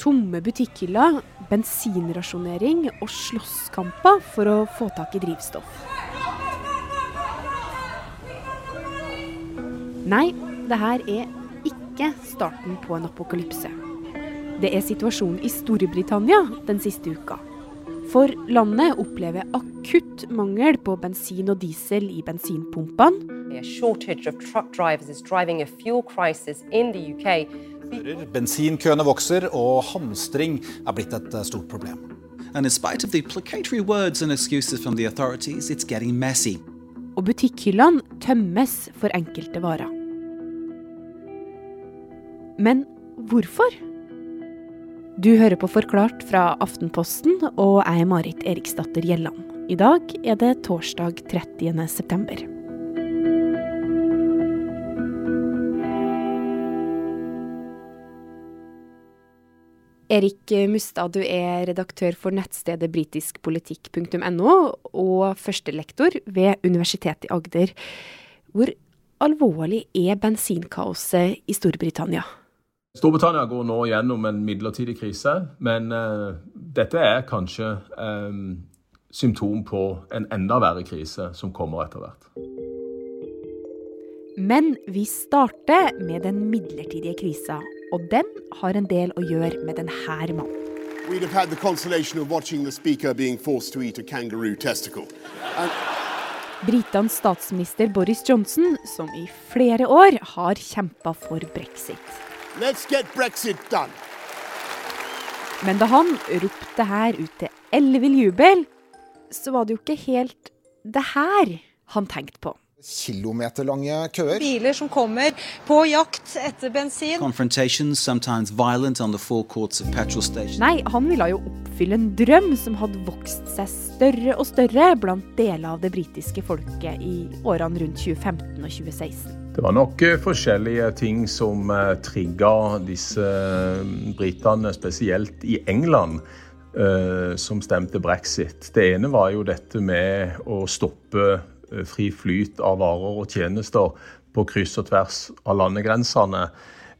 Tomme butikkhyller, bensinrasjonering og slåsskamper for å få tak i drivstoff. Nei, det her er ikke starten på en apokalypse. Det er situasjonen i Storbritannia den siste uka. For landet opplever akutt mangel på bensin og diesel i bensinpumpene. A shortage of truck drivers is driving a fuel. Bensinkøene vokser, og hamstring er blitt et eh, stort problem. And in spite of the placatory words and excuses from the authorities, it's getting messy. Og butikkhyllene tømmes for enkelte varer. Men hvorfor? Du hører på Forklart fra Aftenposten, og jeg er Marit Eriksdatter Gjelland. I dag er det torsdag 30. september. Erik Mustad, du er redaktør for nettstedet britiskpolitikk.no og førstelektor ved Universitetet i Agder. Hvor alvorlig er bensinkaoset i Storbritannia? Storbritannia går nå gjennom en midlertidig krise, men uh, dette er kanskje um, symptom på en enda verre krise som kommer etter hvert. Men vi starter med den midlertidige krisa, og den har en del å gjøre med denne mannen. We'd have had the consolation of watching the speaker being forced to eat a kangaroo testicle. And Britenes statsminister Boris Johnson, som i flere år har kjempa for brexit. let's get Brexit done. Men da han ropte her ut til ellevill jubel, så var det jo ikke helt det her han tenkte på. Kilometerlange køer. Biler som kommer på jakt etter bensin. Confrontations, sometimes violent, on the forecourts of petrol stations. Nei, han ville jo oppfylle en drøm som hadde vokst seg større og større blant deler av det britiske folket i årene rundt 2015 og 2016. Det var nok eh, forskjellige ting som uh, trigga disse eh, britene, spesielt i England, eh, som stemte brexit. Det ene var jo dette med å stoppe eh, fri flyt av varer og tjenester på kryss og tvers av landegrensene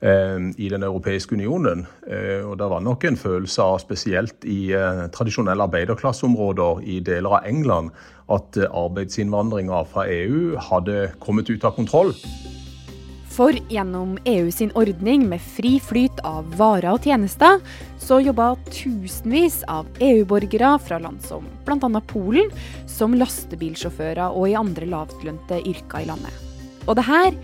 eh, i Den europeiske unionen. Eh, og det var nok en følelse av, spesielt i eh, tradisjonelle arbeiderklasseområder i deler av England, at eh, arbeidsinnvandringa fra EU hadde kommet ut av kontroll. For gjennom EU sin ordning med fri flyt av varer og tjenester, så jobba tusenvis av EU-borgere fra land som bl.a. Polen, som lastebilsjåfører og i andre lavtlønte yrker i landet. Og det her,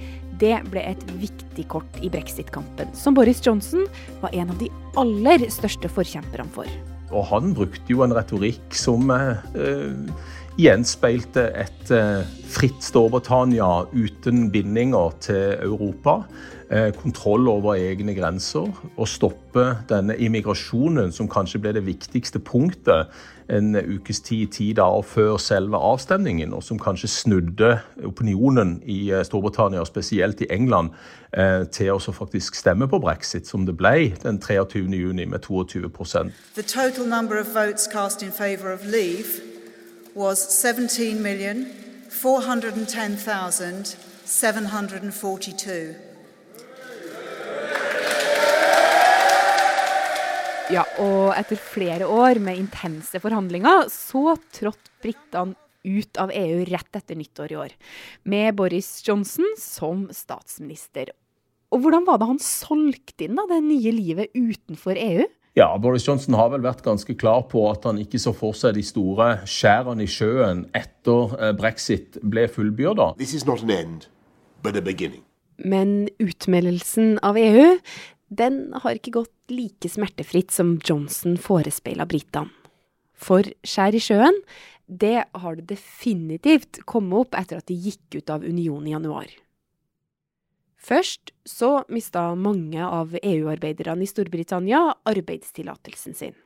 det ble et viktig kort i brexit-kampen, som Boris Johnson var en av de aller største forkjemperne for. Og han brukte jo en retorikk som eh, eh, gjenspeilte et eh, fritt Storbritannia uten bindinger til Europa. Eh, kontroll over egne grenser. Og stoppe denne immigrasjonen, som kanskje ble det viktigste punktet en ukes tid, ti dager før selve avstemningen, og som kanskje snudde opinionen i eh, Storbritannia, og spesielt i England, til å faktisk stemme på brexit, som det ble den 23. juni med 22 The total number of votes cast in favor of leave was 17,410,742. Ja, og etter flere år med intense forhandlinger, så trådte britene ut av EU rett etter nyttår i år, med Boris Johnson som statsminister. Og hvordan var det han solgte inn da, det nye livet utenfor EU? Ja, Boris Johnson har vel vært ganske klar på at han ikke så for seg de store skjærene i sjøen etter eh, brexit ble fullbyrda. This is not an end, but a beginning. Men utmeldelsen av EU, den har ikke gått like smertefritt som Johnson forespeila britene. For skjær i sjøen, det har det definitivt kommet opp etter at de gikk ut av unionen i januar. Først så mista mange av EU-arbeiderne i Storbritannia arbeidstillatelsen sin.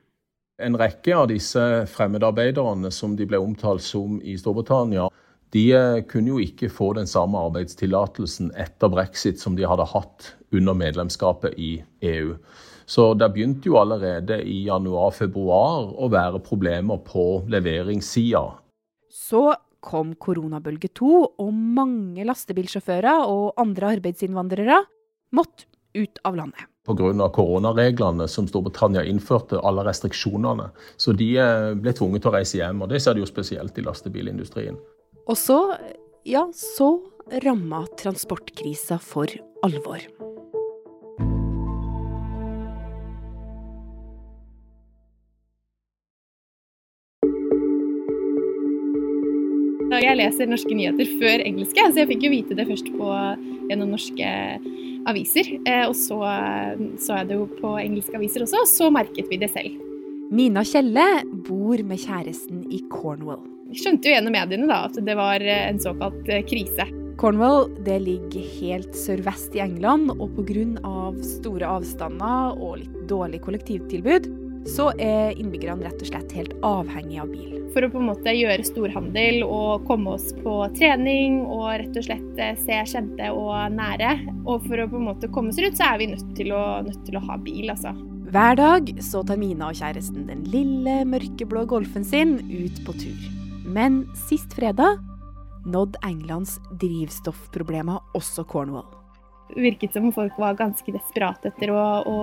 En rekke av disse fremmedarbeiderne som de ble omtalt som i Storbritannia, de eh, kunne jo ikke få den samme arbeidstillatelsen etter brexit som de hadde hatt under medlemskapet i EU. Så det begynte jo allerede i januar-februar å være problemer på leveringssida. Så kom koronabølge to, og mange lastebilsjåfører og andre arbeidsinnvandrere måtte ut av landet. pga. koronareglene som Storbritannia innførte, alle restriksjonene. Så de eh, ble tvunget til å reise hjem, og det ser de jo spesielt i lastebilindustrien. Og så, ja, så ramma transportkrisa for alvor. Jeg leser norske nyheter før engelske, så jeg fikk jo vite det først på, gjennom norske aviser. Eh, og så så jeg det jo på engelske aviser også, og så merket vi det selv. Mina Kjelle bor med kjæresten i Cornwall. Jeg skjønte jo gjennom mediene da at det var en såkalt eh, krise. Cornwall det ligger helt sørvest i England, og pga. store avstander og litt dårlig kollektivtilbud, så er innbyggerne rett og slett helt avhengig av bil. For å på en måte gjøre storhandel og komme oss på trening og rett og slett eh, se kjente og nære. Og for å på en måte komme oss ut, så er vi nødt til å, nødt til å ha bil, altså. Hver dag så tar Mina og kjæresten den lille, mørkeblå Golfen sin ut på tur. Men sist fredag nådde Englands drivstoffproblemer også Cornwall. Det virket som folk var ganske desperate etter å, å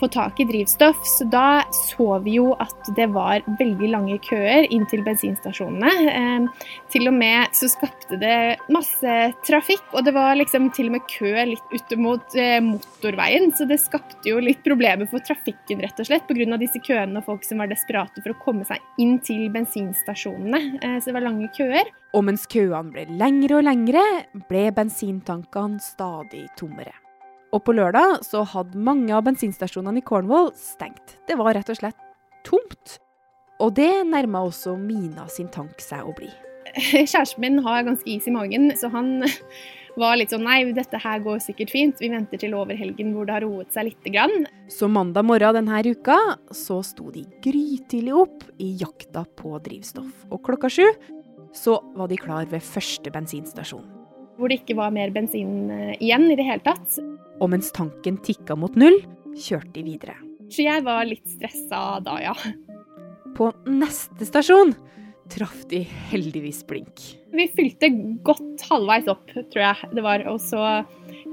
få tak i drivstoff. Så da så vi jo at det var veldig lange køer inn til bensinstasjonene. Eh, til og med så skapte det masse trafikk, og det var liksom til og med kø litt ute mot eh, motorveien. Så det skapte jo litt problemer for trafikken, rett og slett, pga. disse køene og folk som var desperate for å komme seg inn til bensinstasjonene. Eh, så det var lange køer. Og mens køene ble lengre og lengre, ble bensintankene stadig tommere. Og på lørdag så hadde mange av bensinstasjonene i Cornwall stengt. Det var rett og slett tomt. Og det nærma også Mina sin tank seg å bli. Kjæresten min har ganske is i magen, så han var litt sånn nei, dette her går sikkert fint. Vi venter til over helgen hvor det har roet seg lite grann. Så mandag morgen denne uka så sto de grytidlig opp i jakta på drivstoff. Og klokka sju så var de klar ved første bensinstasjon hvor det ikke var mer bensin eh, igjen i det hele tatt. Og mens tanken tikka mot null, kjørte de videre. Så jeg var litt stressa da, ja. På neste stasjon traff de heldigvis blink. Vi fylte godt halvveis opp, tror jeg det var. Og så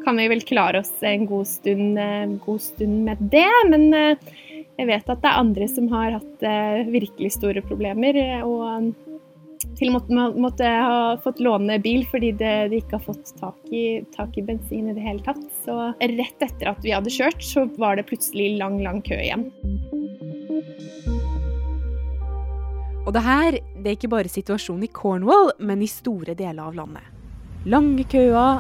kan vi vel klare oss en god stund, eh, god stund med det. Men eh, jeg vet at det er andre som har hatt virkelig store problemer. Og til og med måtte ha fått låne bil fordi det, de ikke har fått tak i, tak i, bensin i det hele tatt. Så rett etter at vi hadde kjørt, så var det plutselig lang, lang kø igjen. Og det her det er ikke bare situasjonen i Cornwall, men i store deler av landet. Lange køer,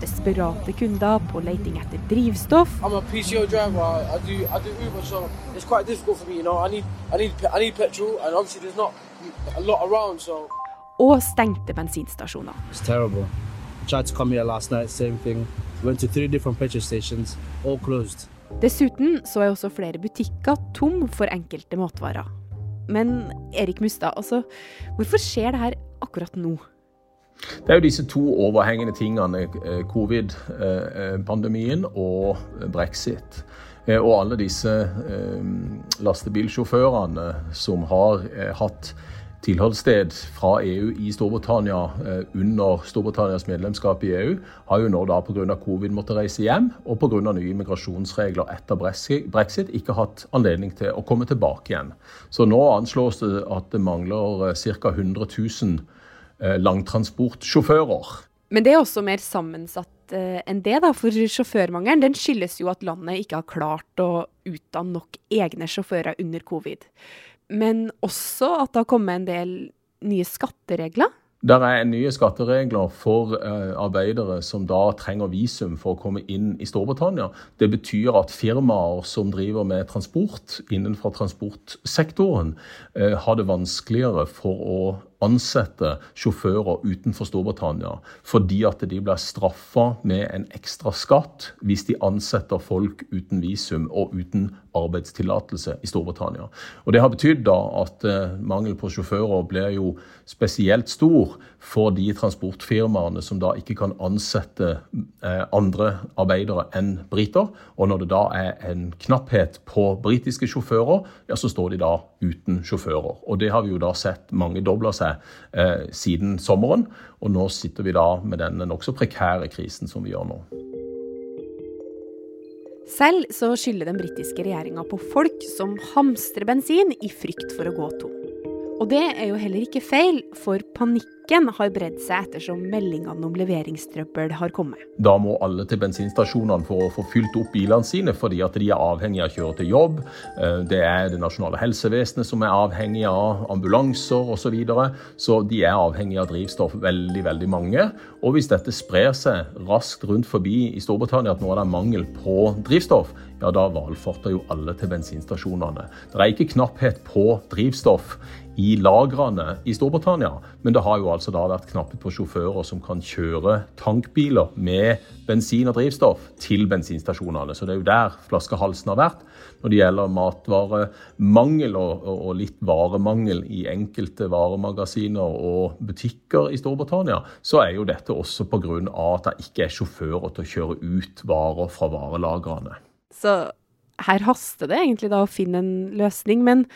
desperate kunder på leiting etter drivstoff. I'm a PCO driver. I do, I do Uber, so it's quite difficult for me. You know, I need, I need, I need petrol, and obviously there's not Around, so. Og stengte bensinstasjoner. Dessuten så er også flere butikker tom for enkelte matvarer. Men Erik Mustad, altså, hvorfor skjer det her akkurat nå? Det er jo disse to overhengende tingene, eh, covid-pandemien eh, og brexit. Eh, og alle disse lastebilsjåførene som har hatt tilholdssted fra EU i Storbritannia eh, under Storbritannias medlemskap i EU, har jo nå da pga. covid måttet reise hjem, og pga. nye immigrasjonsregler etter brexit ikke hatt anledning til å komme tilbake igjen. Så nå anslås det at det mangler ca. 100 000 langtransportsjåfører. Men det er også mer sammensatt eh, enn det, da, for sjåførmangelen den skyldes jo at landet ikke har klart å utdanne nok egne sjåfører under covid men også at det har kommet en del nye skatteregler? Det er nye skatteregler for uh, arbeidere som da trenger visum for å komme inn i Storbritannia. Det betyr at firmaer som driver med transport innenfor transportsektoren, uh, har det vanskeligere for å ansette sjåfører utenfor Storbritannia fordi at de blir straffa med en ekstra skatt hvis de ansetter folk uten visum og uten arbeidstillatelse i Storbritannia. Og Det har betydd da at eh, mangel på sjåfører blir jo spesielt stor for de transportfirmaene som da ikke kan ansette eh, andre arbeidere enn briter. Og når det da er en knapphet på britiske sjåfører, ja, så står de da uten sjåfører. Og det har vi jo da sett mange dobler seg seg eh, siden sommeren. Og nå sitter vi da med denne nokså prekære krisen som vi gjør nå. Selv så skylder den britiske regjeringa på folk som hamstrer bensin i frykt for å gå tom. Og det er jo heller ikke feil, for panikken har bredd seg ettersom meldingene om leveringstrøbbel har kommet. Da må alle til bensinstasjonene for å få fylt opp bilene sine, fordi at de er avhengig av å kjøre til jobb. Eh, det er det nasjonale helsevesenet som er avhengig av ambulanser osv. Så, videre. så de er avhengig av drivstoff, veldig, veldig mange. Og hvis dette sprer seg raskt rundt forbi i Storbritannia at nå er det mangel på drivstoff, ja da valfarter jo alle til bensinstasjonene. Det er ikke knapphet på drivstoff i lagrene i Storbritannia. Men det har jo altså da vært knapphet på sjåfører som kan kjøre tankbiler med bensin og drivstoff til bensinstasjonene. Så det er jo der flaskehalsen har vært. Når det gjelder matvaremangel og, og, litt varemangel i enkelte varemagasiner og butikker i Storbritannia, så er jo dette også pga. at det ikke er sjåfører til å kjøre ut varer fra varelagrene. Så her haster det egentlig da å finne en løsning. men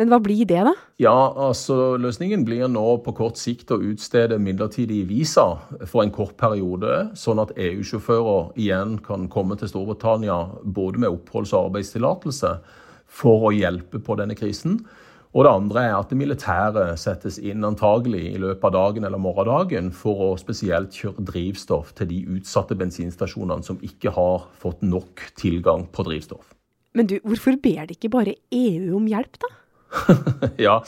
men hva blir det, da? Ja, altså Løsningen blir nå på kort sikt å utstede midlertidige visa for en kort periode, sånn at EU-sjåfører igjen kan komme til Storbritannia både med oppholds- og arbeidstillatelse for å hjelpe på denne krisen. Og det andre er at det militære settes inn antagelig i løpet av dagen eller morgendagen for å spesielt kjøre drivstoff til de utsatte bensinstasjonene som ikke har fått nok tilgang på drivstoff. Men du, hvorfor ber de ikke bare EU om hjelp, da? ja,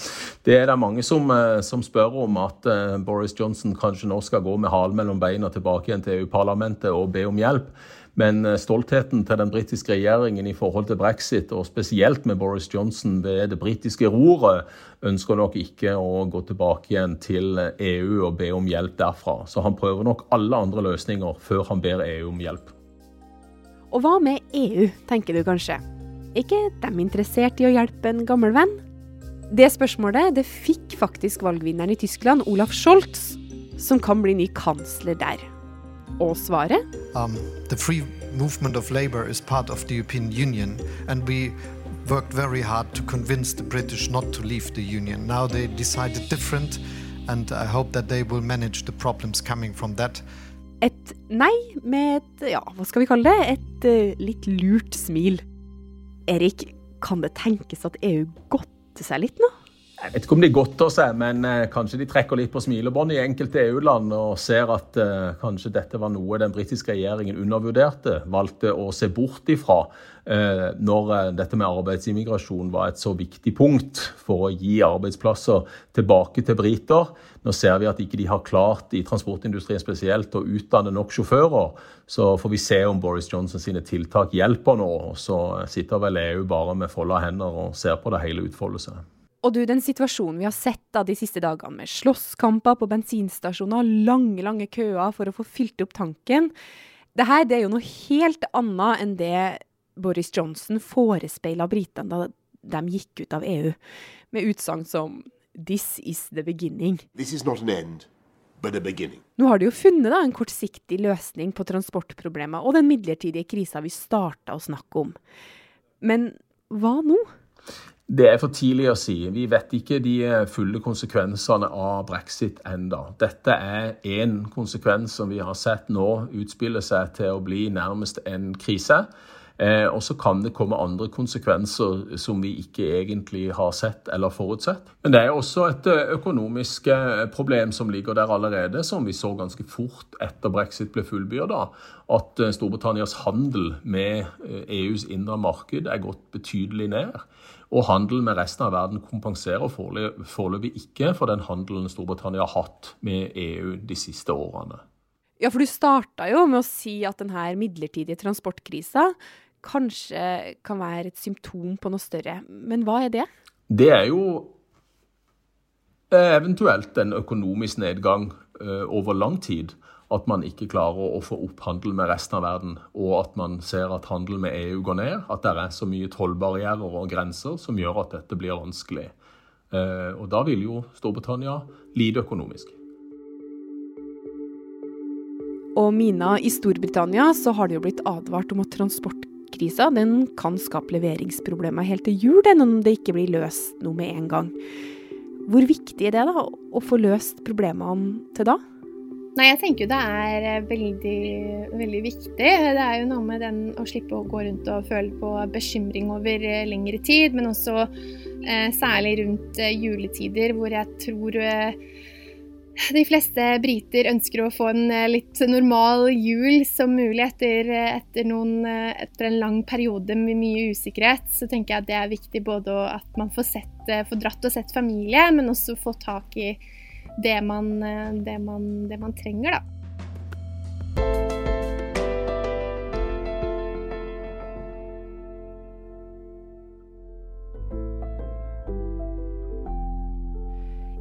det er det mange som, eh, som spør om. At uh, Boris Johnson kanskje nå skal gå med halen mellom beina tilbake igjen til EU-parlamentet og be om hjelp. Men uh, stoltheten til den britiske regjeringen i forhold til brexit, og spesielt med Boris Johnson ved det britiske roret, ønsker nok ikke å gå tilbake igjen til EU og be om hjelp derfra. Så han prøver nok alle andre løsninger før han ber EU om hjelp. Og hva med EU, tenker du kanskje? Er ikke de interessert i å hjelpe en gammel venn? Det spørsmålet det fikk faktisk valgvinneren i Tyskland, Olaf Scholz, som kan bli ny kansler der. Og svaret? Um, the free movement of labor is part of the European Union, and we worked very hard to convince the British not to leave the union. Now they decided different, and I hope that they will manage the problems coming from that. Et nei med et, ja, hva skal vi kalle det, et uh, litt lurt smil. Erik, kan det tenkes at EU godt seg litt nå? Jeg vet ikke om de godter seg, men eh, kanskje de trekker litt på smilebåndet i enkelte EU-land og ser at eh, kanskje dette var noe den britiske regjeringen undervurderte, valgte å se bort ifra eh, når dette med arbeidsimmigrasjon var et så viktig punkt for å gi arbeidsplasser tilbake til briter. Nå ser vi at ikke de har klart, i transportindustrien spesielt, å utdanne nok sjåfører. Så får vi se om Boris Johnson sine tiltak hjelper nå. Så sitter vel EU bare med folda hender og ser på det hele utfolde seg. Og du, den situasjonen vi har sett da de siste dagene, med slåsskamper på bensinstasjoner, lange, lange køer for å få fylt opp tanken det her det er jo noe helt annet enn det Boris Johnson forespeila britene da de gikk ut av EU, med utsagn som 'This is the beginning'. This is not an end. Nå har de jo funnet da, en kortsiktig løsning på transportproblemer og den midlertidige krisa vi starta å snakke om. Men hva nå? Det er for tidlig å si. Vi vet ikke de fulle konsekvensene av brexit enda. Dette er én konsekvens som vi har sett nå utspille seg til å bli nærmest en krise. Eh, og så kan det komme andre konsekvenser som vi ikke egentlig har sett eller forutsett. Men det er også et eh, økonomisk eh, problem som ligger der allerede, som vi så ganske fort etter brexit ble fullbyrda. At eh, Storbritannias handel med EUs indre marked er gått betydelig ned. Og handel med resten av verden kompenserer foreløpig ikke for den handelen Storbritannia har hatt med EU de siste årene. Ja, for du starta jo med å si at denne midlertidige transportkrisa kanskje kan være et symptom på noe større. Men hva er det? Det er jo eh, eventuelt en økonomisk nedgang uh, over lang tid. At man ikke klarer å få opp handel med resten av verden, og at man ser at handel med EU går ned. At det er så mye tollbarrierer og grenser som gjør at dette blir vanskelig. Uh, og da vil jo Storbritannia lide økonomisk. Og Mina, i Storbritannia så har det jo blitt advart om at transportkrisa den kan skape leveringsproblemer helt til jul, den, om det ikke blir løst noe med en gang. Hvor viktig er det da, å få løst problemene til da? Nei, jeg tenker jo det er eh, veldig, veldig viktig. Det er jo noe med den å slippe å gå rundt og føle på bekymring over eh, lengre tid, men også eh, særlig rundt eh, juletider, hvor jeg tror eh, de fleste briter ønsker å få en litt normal jul som mulig etter, etter, noen, etter, en lang periode med mye usikkerhet. Så tenker jeg at det er viktig både at man får, sett, får dratt og sett familie, men også få tak i det man, eh, det man, det man trenger, da.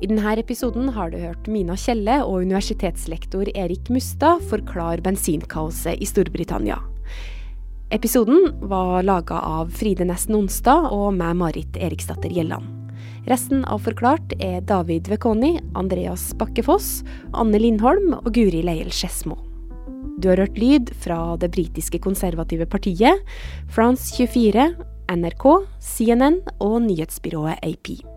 I denne episoden har du hørt Mina Kjelle og universitetslektor Erik Mustad forklare bensinkaoset i Storbritannia. Episoden var laga av Fride Nesten Onsdag og meg, Marit Eriksdatter Gjelland. Resten av Forklart er David Vekoni, Andreas Bakkefoss, Anne Lindholm og Guri Leiel Skedsmo. Du har hørt lyd fra det britiske konservative partiet, France 24, NRK, CNN og nyhetsbyrået AP.